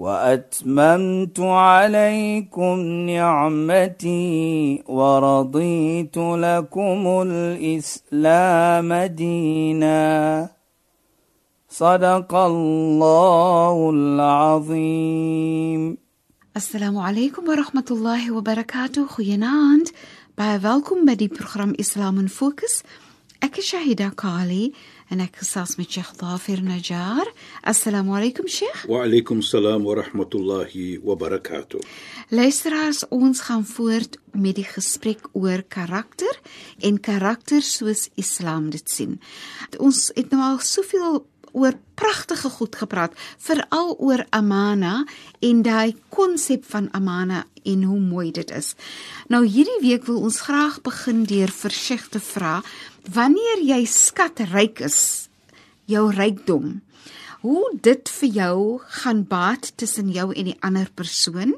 وأتممت عليكم نعمتي ورضيت لكم الإسلام دينا. صدق الله العظيم. السلام عليكم ورحمة الله وبركاته. خيناند بايفالكم بدي برنامج إسلام فوكس. اكي شهيده كالي en ek gesels met Sheikh Dafir Najjar. Assalamu alaykum Sheikh. Wa alaykum salaam wa rahmatullahi wa barakatuh. Luisteraars, ons gaan voort met die gesprek oor karakter en karakter soos Islam dit sien. Ons het nou al soveel oor pragtige goed gepraat, veral oor amana en daai konsep van amana en hoe mooi dit is. Nou hierdie week wil ons graag begin deur versigtig te vra, wanneer jy skatryk is, jou rykdom, hoe dit vir jou gaan baat tussen jou en die ander persoon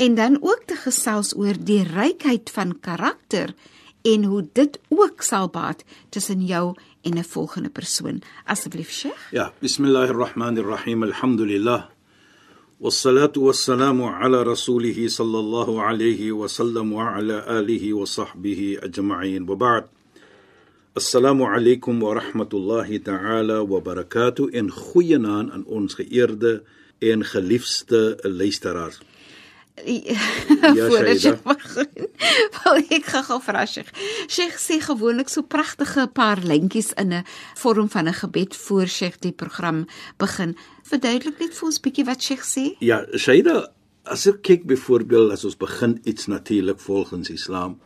en dan ook te gesels oor die rykheid van karakter en hoe dit ook sal baat tussen jou en 'n volgende persoon. Asseblief, Sheikh. Ja, bismillahirrahmanirrahim. Alhamdulillah. Wassalatu wassalamu ala rasulih sallallahu alayhi wa sallam wa ala alihi wa sahbihi ajma'in. Wa ba'd. Assalamu alaykum wa rahmatullahi ta'ala wa barakatuh. En goeienaand aan ons geëerde en geliefde luisteraars. Ja, voordat jy begin. Wil ek gou vra Sheikh. Sheikh sê gewoonlik so pragtige paar lentjies in 'n vorm van 'n gebed voor Sheikh die program begin. Verduidelik net vir ons bietjie wat Sheikh sê. Ja, Shaida, as ek kyk byvoorbeeld as ons begin iets natuurlik volgens Islam,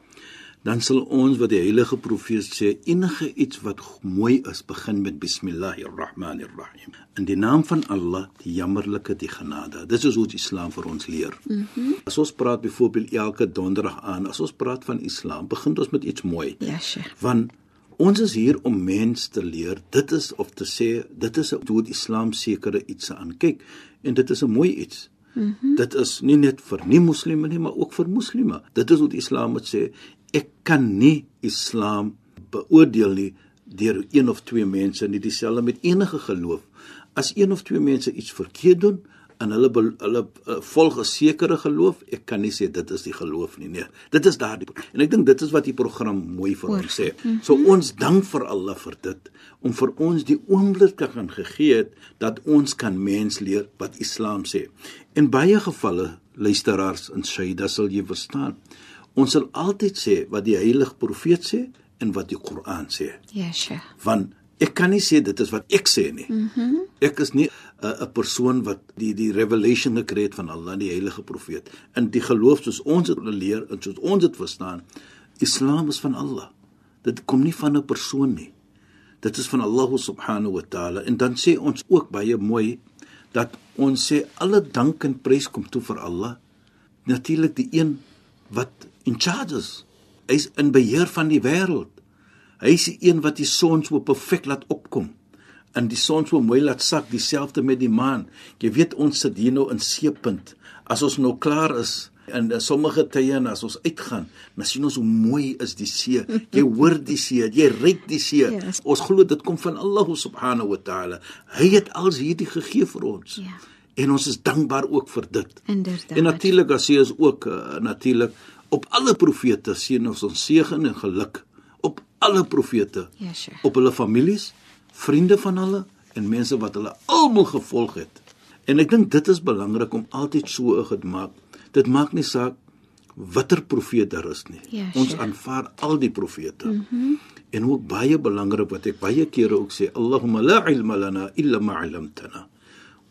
dan sal ons wat die heilige profeet sê enige iets wat mooi is begin met bismillahirrahmanirrahim. In die naam van Allah die jammerlike die genade. Dis is hoe die Islam vir ons leer. Mm -hmm. as ons praat byvoorbeeld elke donderdag aan as ons praat van Islam begin ons met iets mooi. Ja sheikh. Want ons is hier om mens te leer. Dit is of te sê dit is hoe die Islam sekere iets aan kyk. En dit is 'n mooi iets. Mm -hmm. Dit is nie net vir nie moslime nie, maar ook vir moslime. Dit is wat die Islam moet sê ek kan nie Islam beoordeel nie deur een of twee mense nie dieselfde met enige geloof. As een of twee mense iets verkeerd doen en hulle hulle uh, volg 'n sekere geloof, ek kan nie sê dit is die geloof nie. Nee, dit is daardie. En ek dink dit is wat die program mooi vir ons sê. So ons dank vir Allah vir dit om vir ons die oomblik te gaan gegee het dat ons kan mens leer wat Islam sê. In baie gevalle luisteraars in Shaida sal jy verstaan Ons sal altyd sê wat die heilige profeet sê en wat die Koran sê. Ja, sure. Want ek kan nie sê dit is wat ek sê nie. Mm ek is nie 'n uh, 'n persoon wat die die revelation gekry het van Allah, die heilige profeet. In die geloof soos ons dit leer en soos ons dit verstaan, Islam is van Allah. Dit kom nie van 'n persoon nie. Dit is van Allah subhanahu wa ta'ala. En dan sê ons ook baie mooi dat ons sê alle dank en prys kom toe vir Allah. Natuurlik die een wat in charges. Hy's in beheer van die wêreld. Hy's die een wat die son so perfek laat opkom en die son so mooi laat sak dieselfde met die maan. Jy weet ons sit hier nou in seepunt. As ons nou klaar is en sommige tye en as ons uitgaan, dan sien ons hoe mooi is die see. Jy hoor die see, jy ruik die see. Yes. Ons glo dit kom van Allah subhanahu wa taala. Hy het als hierdie gegee vir ons. Ja. En ons is dankbaar ook vir dit. Inderdaad. En natuurlik as jy is ook uh, natuurlik op alle profete seën ons ons seën en geluk op alle profete. Ja sure. op hulle families vriende van hulle en mense wat hulle almal gevolg het. En ek dink dit is belangrik om altyd so gemaak dit maak nie saak watter profeet daar is nie. Ja, ons sure. aanvaar al die profete. Mm -hmm. en ook baie belangrik wat ek baie kere ook sê Allahumma la ilma lana illa ma 'allamtana.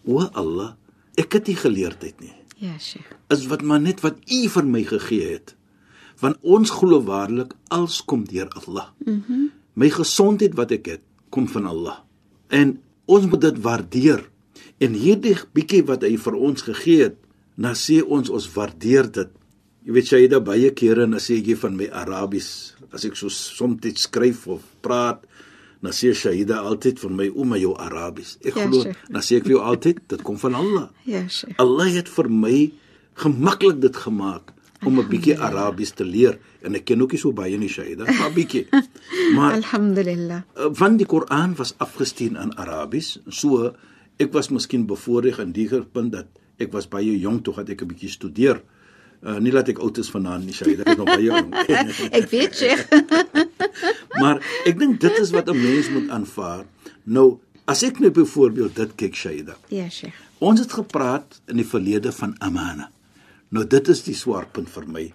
Wa Allah ek het nie geleerdheid nie Ja, Sheikh. Is wat maar net wat U vir my gegee het. Want ons glo waarlik alles kom deur Allah. Mhm. Mm my gesondheid wat ek het, kom van Allah. En ons moet dit waardeer. En hierdie bietjie wat hy vir ons gegee het, nou sê ons ons waardeer dit. Jy weet jy da baie kere en as ek jy van my Arabies, as ek so soms skryf of praat, dan sê Shaida altyd vir my o my jou Arabies. Ek Ja, glo, dan sê ek vir jou altyd, dit kom van Allah. Ja, Sheikh. Allah het vir my gemaklik dit gemaak om 'n bietjie Arabies te leer en ek ken ook nie so baie nie Shaida, maar bietjie. Maar Alhamdulillah. van die Koran was afgestuur in Arabies. So ek was miskien bevoordeel in die punt dat ek was baie jonk toe dat ek 'n bietjie studeer. Uh, nie dat ek oud is vanaand nie, Shaida, ek is nog baie jong. Ek weet Sheikh. maar ek dink dit is wat 'n mens moet aanvaar. Nou, as ek nou byvoorbeeld dit kyk, Shaida. Ja, Sheikh. Ons het gepraat in die verlede van amana. Nou dit is die swaarpunt vir my.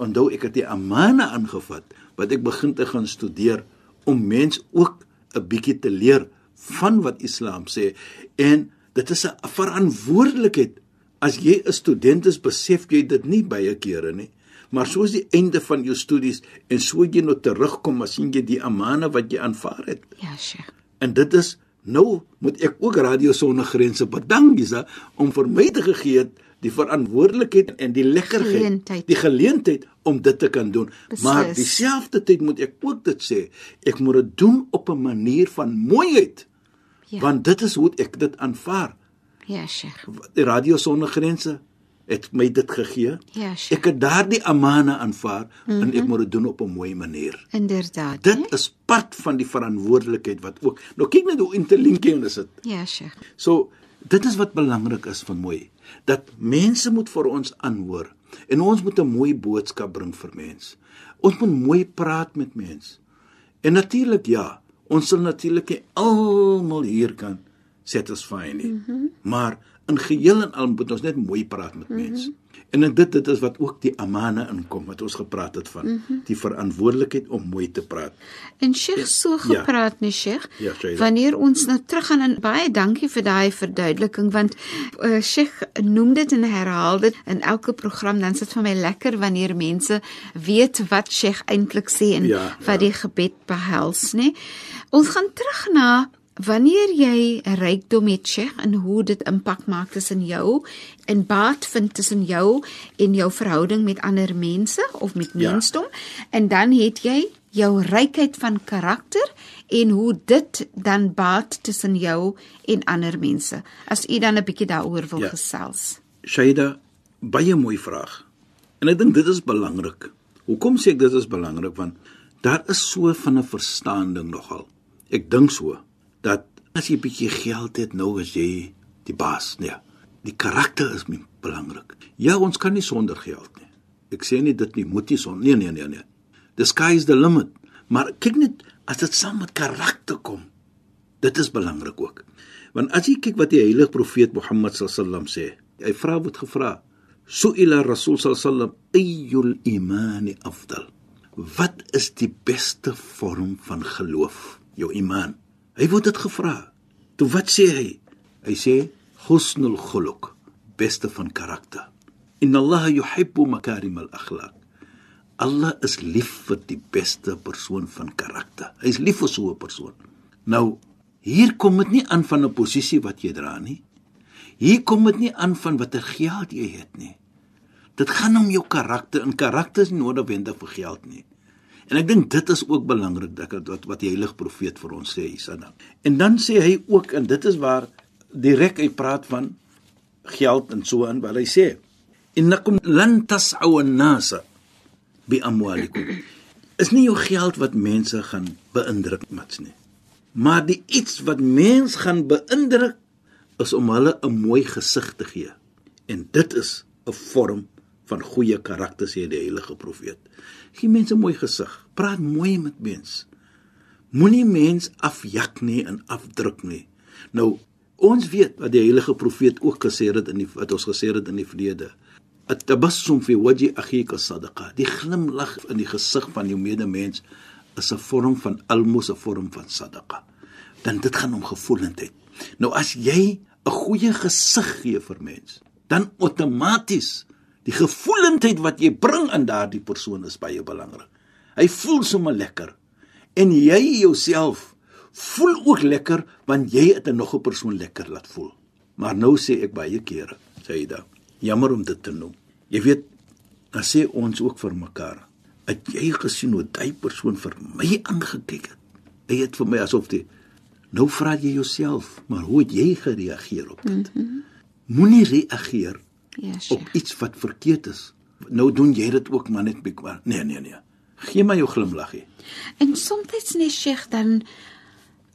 Onthou ek het die amana aangevat wat ek begin te gaan studeer om mens ook 'n bietjie te leer van wat Islam sê en dit is 'n verantwoordelikheid. As jy 'n student is, besef jy dit nie baie kere nie. Maar soos die einde van jou studies en so jy nou terugkom, as sien jy die amana wat jy aanvaar het. Ja, Sheikh. En dit is nou moet ek ook Radio Sonder Grense bedank Isa om vir my te gegee het die verantwoordelikheid en die lekkerheid, Geleentheid. die geleentheid om dit te kan doen. Beslis. Maar dieselfde tyd moet ek ook dit sê, ek moet dit doen op 'n manier van mooiheid. Ja. Want dit is hoe ek dit aanvaar. Ja, Sheikh. Radio Sonder Grense het my dit gegee. Ja, Sheikh. Ek het daardie amana aanvaar mm -hmm. en ek moet dit doen op 'n mooi manier. Inderdaad. Dit hè? is part van die verantwoordelikheid wat ook. Nou kyk net hoe intelligent is dit. Ja, Sheikh. So dit is wat belangrik is van mooi dat mense moet vir ons aanhoor en ons moet 'n mooi boodskap bring vir mense. Ons moet mooi praat met mense. En natuurlik ja, ons sal natuurlik almal hier kan satisfy nie. Mm -hmm. Maar in geheel en al moet ons net mooi praat met mense. Mm -hmm. En in dit dit is wat ook die amana inkom wat ons gepraat het van, mm -hmm. die verantwoordelikheid om mooi te praat. En Sheikh so Ja. gepraat nie Sheikh. Ja. Wanneer ons nou teruggaan en baie dankie vir daai verduideliking want uh, Sheikh noem dit en herhaal dit in elke program dan sit vir my lekker wanneer mense weet wat Sheikh eintlik sê en Ja, wat ja. die gebed behels, nê. Ons gaan terug na Wanneer jy rykdom het, Sheikh, en hoe dit impak maak tussen jou en baat vind tussen jou en jou verhouding met ander mense of met Ja. mensdom, en dan het jy jou rykheid van karakter en hoe dit dan baat tussen jou en ander mense. As u dan 'n bietjie daaroor wil Ja. gesels. Shaida, baie mooi vraag. En ek dink dit is belangrik. Hoekom sê ek dit is belangrik? Want daar is so van 'n verstaaning nogal. Ek dink so dat as jy bietjie geld het, nou is jy die baas, nee. Die karakter is min belangrik. Ja, ons kan nie sonder geld nie. Ek sê nie dit nie moet nie sonder. Nee, nee, nee, nee. The sky is the limit. Maar kyk net as dit saam met karakter kom. Dit is belangrik ook. Want as jy kyk wat die heilige profeet Mohammed sallam sê, hy vra word gevra, "Su'ila Rasul sallam ayyul imani afdal?" Wat is die beste vorm van geloof? Jou iman. Hy word dit gevra. Toe wat sê hy? Hy sê husnul khuluq, beste van karakter. Inna Allah yuhibbu makarim al-akhlaq. Allah is lief vir die beste persoon van karakter. Hy is lief vir so 'n persoon. Nou, hier kom dit nie aan van 'n posisie wat jy dra nie. Hier kom dit nie aan van watter geld jy het nie. Dit gaan om jou karakter en karakter is nie noodwendig vir geld nie. En ek dink dit is ook belangrik dat wat wat die heilige profeet vir ons sê Isana. En dan sê hy ook en dit is waar direk hy praat van geld en so in wat hy sê. Innakum lan tas'u an-nasa bi amwalikum. Is nie jou geld wat mense gaan beïndruk mats nie. Maar die iets wat mens gaan beïndruk is om hulle 'n mooi gesig te gee. En dit is 'n vorm van goeie karakter sê die heilige profeet. Gee mense mooi gesig. Praat mooi met mense. Moenie mens afjak nie en afdruk nie. Nou, ons weet wat die heilige profeet ook gesê het in die wat ons gesê het in die verlede. At-tabassum fi wajhi akhika sadaqa. Die glimlag in die gesig van jou medemens is 'n vorm van almos, 'n vorm van sadaqa. Dan dit gaan om gevoelendheid. Nou as jy 'n goeie gesig gee vir mens, dan outomaties die gevoelendheid wat jy bring aan daardie persoon is baie belangrik. Hy voel sommer lekker en jy jouself voel ook lekker want jy het 'n nog 'n persoon lekker laat voel. Maar nou sê ek baie kere, Saida, jammer om dit te noem. Jy weet dan sê ons ook vir mekaar, het jy gesien hoe daai persoon vir my aangekyk het? Hy het vir my asof die nou vra jy jouself, maar hoe het jy gereageer op dit? Mm -hmm. Moenie reageer Ja, op iets wat verkeerd is. Nou doen jy dit ook maar net bekwaar. Nee, nee, nee. Gee my jou glimlaggie. En soms net Sheikh dan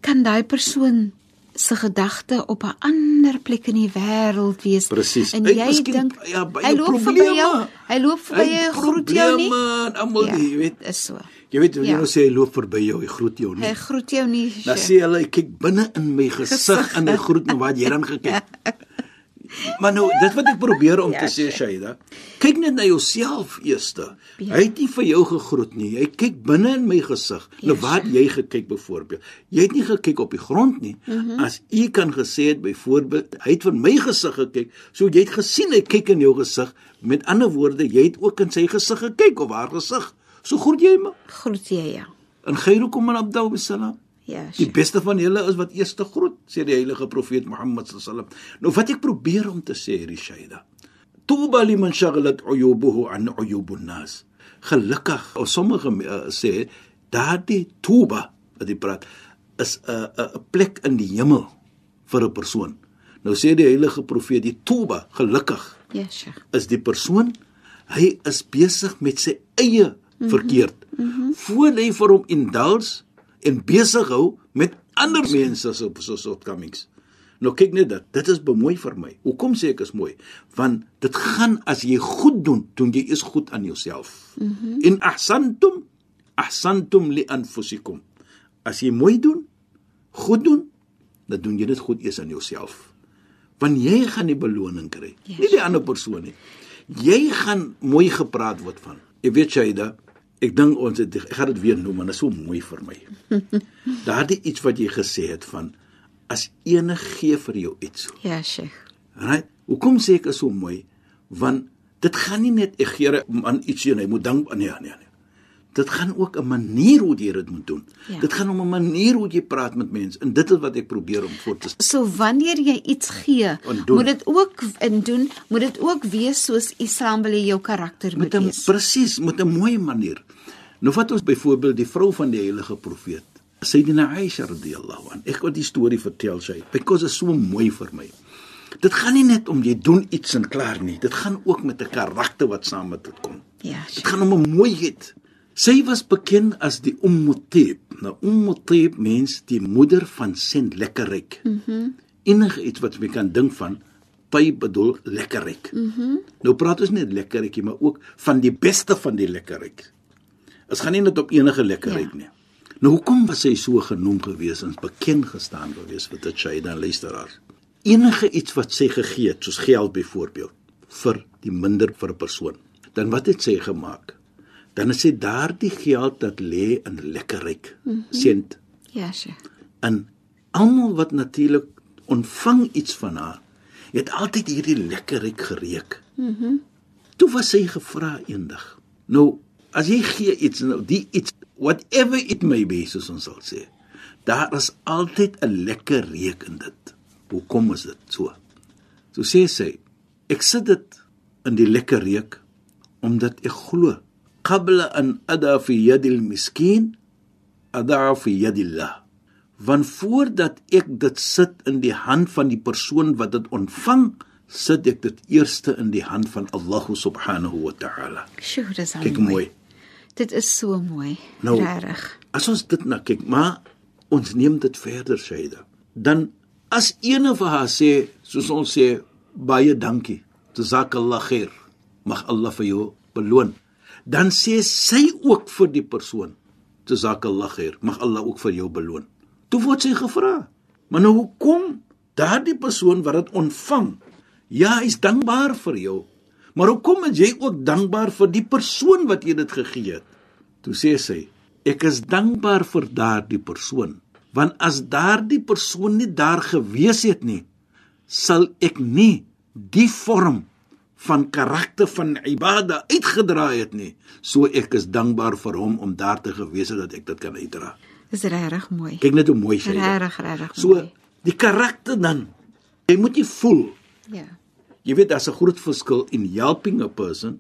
kan daai persoon se gedagte op 'n ander plek in die wêreld wees. Presies. En jy dink ja, hy loop verby probleme. jou. Hy loop verby Hy jou, groet jou nie. en Almal, ja, jy weet. Is so. Jy weet hoe jy Ja. nou sê hy loop verby jou, hy groet jou nie. Hy groet jou nie. Dan sê hulle hy kyk binne in my gesig Gesig. en hy groet my wat jy dan gekyk. Maar nou, dit wat ek probeer om Ja, te sê. Shaida, kyk net na jouself eers. Ja. Hy het nie vir jou gegroet nie. Hy kyk binne in my gesig. Nou Ja, waar het jy gekyk byvoorbeeld? Jy het nie gekyk op die grond nie. Mhm. As u kan gesê het byvoorbeeld, hy het vir my gesig gekyk, so jy het gesien hy kyk in jou gesig. Met ander woorde, jy het ook in sy gesig gekyk of haar gesig. So groet jy hom. Groet jy ja. En khairukum man abdau bisalam. Ja, Die Sheikh. beste van julle is wat eers te groet, sê die heilige profeet Mohammed sallam. Nou wat ek probeer om te sê, Rishaida. Tuba liman shaghalat uyubuhu an uyubun nas. Gelukkig, of sommige uh, sê daardie tuba wat jy praat is 'n uh, 'n uh, plek in die hemel vir 'n persoon. Nou sê die heilige profeet die tuba, gelukkig Ja, Sheikh. is die persoon hy is besig met sy eie verkeerd mm -hmm. voor hy vir hom indulge en besig hou met ander mense se so shortcomings. Nou kyk net dit dit is bemoei vir my. Hoekom sê ek is mooi? Want dit gaan as jy goed doen doen jy is goed aan jouself. Mm -hmm. in ahsantum ahsantum li anfusikum. As jy mooi doen goed doen dan doen jy dit goed eers aan jouself. Want jy gaan die beloning kry Yes. nie die ander persoon nie. Jy gaan mooi gepraat word van. Jy weet Shaida ek dink ons het ek gaan dit weer noem want dit is so mooi vir my. Daardie iets wat jy gesê het van as ene gee vir jou iets. Ja, Sheikh. right hoekom sê ek is so mooi? Want dit gaan nie net ek gee 'n man iets en hy moet dank nee nee nee dit gaan ook 'n manier hoe jy dit moet doen Ja. dit gaan om 'n manier hoe jy praat met mense en dit is wat ek probeer om voor te So wanneer jy iets gee, moet dit ook in doen, moet dit ook wees soos Islam wil jou karakter moet met 'n wees. presies met 'n mooi manier. Nou vat ons byvoorbeeld die vrou van die heilige profeet, Sayyidina Aisha radhiyallahu an. Ek wil die storie vertel sy, because dit is so mooi vir my. Dit gaan nie net om jy doen iets en klaar nie. Dit gaan ook met 'n karakter wat saam met dit kom. Ja, Dit gaan om 'n mooiheid. Sy was bekend as die Ummu Tib. Nou Ummu Tib mens die moeder van sent lekkerryk. Mhm. Mm Enige iets wat jy kan dink van Tib bedoel lekkerryk. Mhm. Mm nou praat ons nie net lekkerrykie, maar ook van die beste van die lekkerryk. Dit gaan nie net op enige lekkerryk Ja. nie. Nou hoekom was sy so genoem gewees en bekend gestaan gewees vir dit sy dan luisteraars? Enige iets wat sy gegee het, soos geld byvoorbeeld, vir die minder vir 'n persoon. Dan wat het sy gemaak? Dan het sy daardie geld dat lê in lekkerryk mm -hmm. sent Ja, Sheikh. en almal wat natuurlik ontvang iets van haar, het altyd hierdie lekkerryk gereek. Mhm. Mm Toe was sy gevra eendag. Nou, as jy gee iets nou, die iets whatever it may be, soos ons sal sê, daar is altyd 'n lekker reuk in dit. Hoekom is dit so? So sê sy, ek sit dit in die lekker reuk omdat ek glo qabla an ada fi yadil miskin ada fi yadillah. Want voordat ek dit sit in die hand van die persoon wat dit ontvang sit ek dit eerste in die hand van Allah subhanahu wa ta'ala. Sjoe, dis al kyk mooi. Dit is so mooi. Nou- Regtig. as ons dit na kyk maar ons neem dit verder Shaida. Dan as ene vir haar sê soos ons sê baie dankie jazakallah khair mag Allah vir jou beloon dan sê sy ook vir die persoon jazakallah khair mag Allah ook vir jou beloon. Toe word sy gevra maar nou hoekom daardie persoon wat dit ontvang? Ja hy's dankbaar vir jou. Maar hoekom is jy ook dankbaar vir die persoon wat jy dit gegee het? Toe sê sy ek is dankbaar vir daardie persoon want as daardie persoon nie daar gewees het nie sal ek nie die vorm van karakter van ibada uitgedraai het nie so ek is dankbaar vir hom om daar te gewees het dat ek dit kan uitdra Dis regtig mooi. kyk net hoe mooi sy dit. Regtig, regtig so die karakter dan jy moet jy voel Ja. jy weet daar's 'n groot verskil in helping a person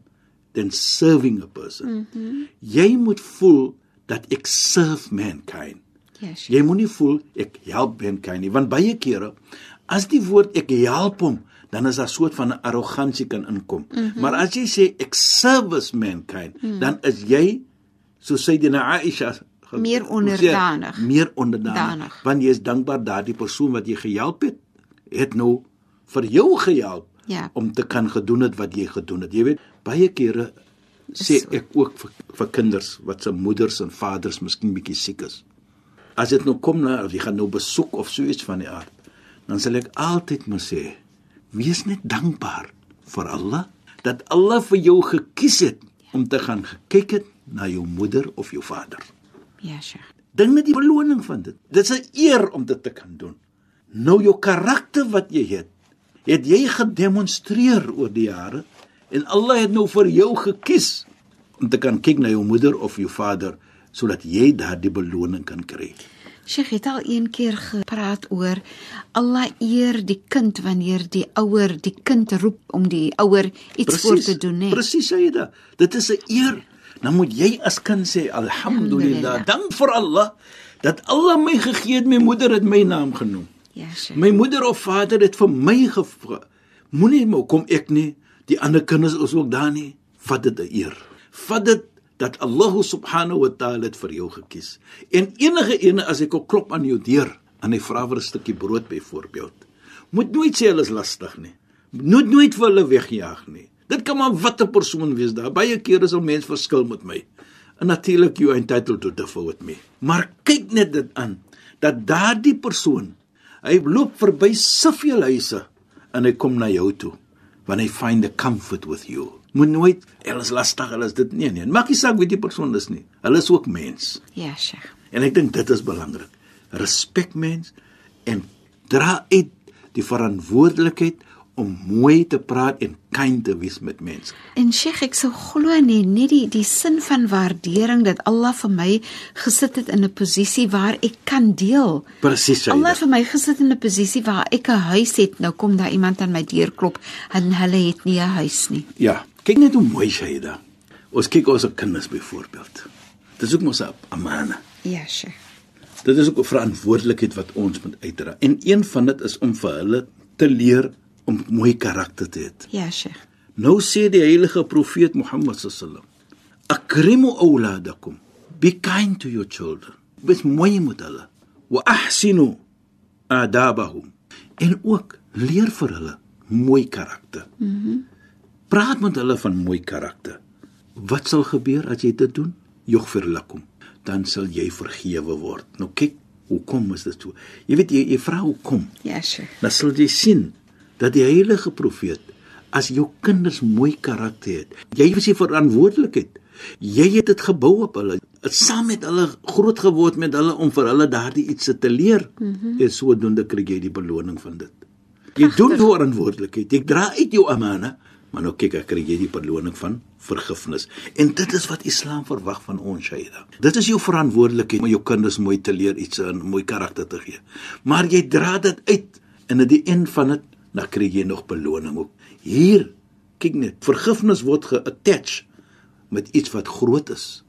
than serving a person. Mm -hmm. Jy moet voel dat ek serve mankind. Yes. Jy moenie voel ek help mankind nie, want baie kere as die woord ek help hom, dan is daar 'n soort van 'n arrogansie kan inkom. Mm -hmm. Maar as jy sê ek service mankind, mm -hmm. dan is jy so sê na Aisha meer onderdanig. Meer onderdanig. Want jy is dankbaar daardie persoon wat jy gehelp het, het nou vir jou gehelp ja. om te kan gedoen het wat jy gedoen het. Jy weet, baie kere sê ek ook vir, vir kinders wat se moeders en vaders miskien bietjie siek is. As dit nou kom na jy gaan nou besoek of so iets van die aard, dan sal ek altyd moet sê, wees net dankbaar vir Allah dat Allah vir jou gekies het om te gaan gekyk het na jou moeder of jou vader. Ja, Sheikh. Dink net die beloning van dit. Dit is 'n eer om dit te kan doen. Nou jou karakter wat jy het, het jy gedemonstreer oor die jare en Allah het nou vir jou gekies om te kan kyk na jou moeder of jou vader sodat jy daardie beloning kan kry. Sheikh het al een keer gepraat oor Allah eer die kind wanneer die ouer die kind roep om die ouer iets Precies, voor te doen, né? Presies, sê jy dit. Dit is 'n eer. Dan moet jy as kind sê alhamdulillah. Dank vir Allah dat Allah my gegee het my moeder het my naam genoem ja sure. my moeder of vader het vir my gevra. Moenie maar kom ek nie. Die ander kinders is ook daar nie. Vat dit 'n eer. Vat dit dat Allah subhanahu wa taala het vir jou gekies en enige ene as ek klop aan jou deur en hy vra vir 'n stukkie brood byvoorbeeld moet nooit sê hulle is lastig nie moet nooit vir hulle wegjaag nie Dit kan maar watter persoon wees daar. Baie kere sal mense verskil met my. En natuurlik you entitled to differ with me. Maar kyk net dit aan dat daardie persoon hy loop verby soveel huise en hy kom na jou toe want hy find the comfort with you. Moet nooit alles lastig, alles dit nee nee. Maak nie saak wie die persoon is nie. Hulle is ook mens. Ja, Sheikh. En ek dink dit is belangrik. Respek mens en dra uit die verantwoordelikheid om mooi te praat en kind te wees met mense. En Sheikh, ek sou glo nie net die die sin van waardering dat Allah vir my gesit het in 'n posisie waar ek kan deel. Presies. Allah vir my gesit in 'n posisie waar ek 'n huis het. Nou kom daar iemand aan my deur klop en hulle het nie 'n huis nie. Ja, kyk net hoe mooi sy dit. Ons kyk ons kinders byvoorbeeld. Dit is ook mos 'n amana. Ja, Sheikh. Dit is ook 'n verantwoordelikheid wat ons moet uitdra. En een van dit is om vir hulle te leer om mooi karakter te hê. Ja, Sheikh. Nou sê die heilige profeet Mohammed sallam: "Akrimu awladakum. Be kind to your children. Wees mooi met hulle. Wa ahsinu adabahum." En ook leer vir hulle mooi karakter. Mhm. Mm Praat met hulle van mooi karakter. Wat sal gebeur as jy dit doen? Yughfir lakum. Dan sal jy vergewe word. Nou kyk, hoekom is dit so? Jy weet jy, jy vra hoekom? Ja, Sheikh. Dan sal jy sien dat die heilige profeet as jou kinders mooi karakter het, jy is die verantwoordelikheid. Jy het dit gebou op hulle. Het saam met hulle groot geword met hulle om vir hulle daardie iets te leer. Mm -hmm. En sodoende kry jy die beloning van dit. Jy Prachtig. doen verantwoordelikheid. Jy dra uit jou amana, maar nou kyk ek kry jy die beloning van vergifnis. En dit is wat Islam verwag van ons, Shaida. Dit is jou verantwoordelikheid om jou kinders mooi te leer iets en mooi karakter te gee. Maar jy dra dit uit en aan die einde van dit dan kry jy nog beloning ook. Hier, kyk net, vergifnis word geattach met iets wat groot is,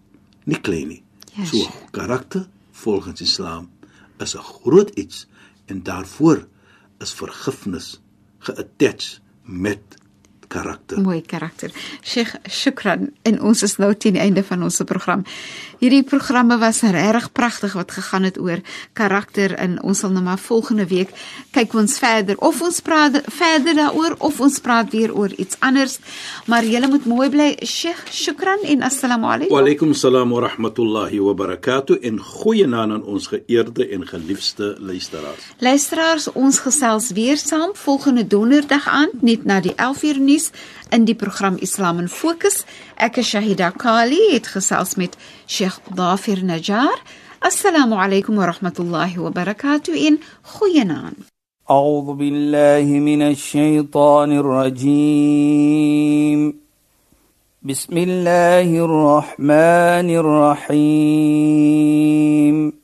nie klein nie. Yes. So karakter volgens Islam is 'n groot iets en daarvoor is vergifnis geattach met karakter. Mooi karakter. Sheikh, shukran. En ons is nou teen die einde van ons program. Hierdie programme was regtig pragtig wat gegaan het oor karakter en ons sal nou maar volgende week kyk ons verder of ons praat verder daaroor of ons praat weer oor iets anders. Maar julle moet mooi bly. Sheikh, shukran en assalamu alaykum. Wa alaykum salaam wa rahmatullahi wa barakatuh en goeienaand aan ons geëerde en geliefde luisteraars. Luisteraars, ons gesels weer saam volgende donderdag aand net na die 11uur nuus in die program Islam in Fokus. أكشهد قالي تخصص مت شيخ ظافر نجار. السلام عليكم ورحمة الله وبركاته. إن خينان أعوذ بالله من الشيطان الرجيم. بسم الله الرحمن الرحيم.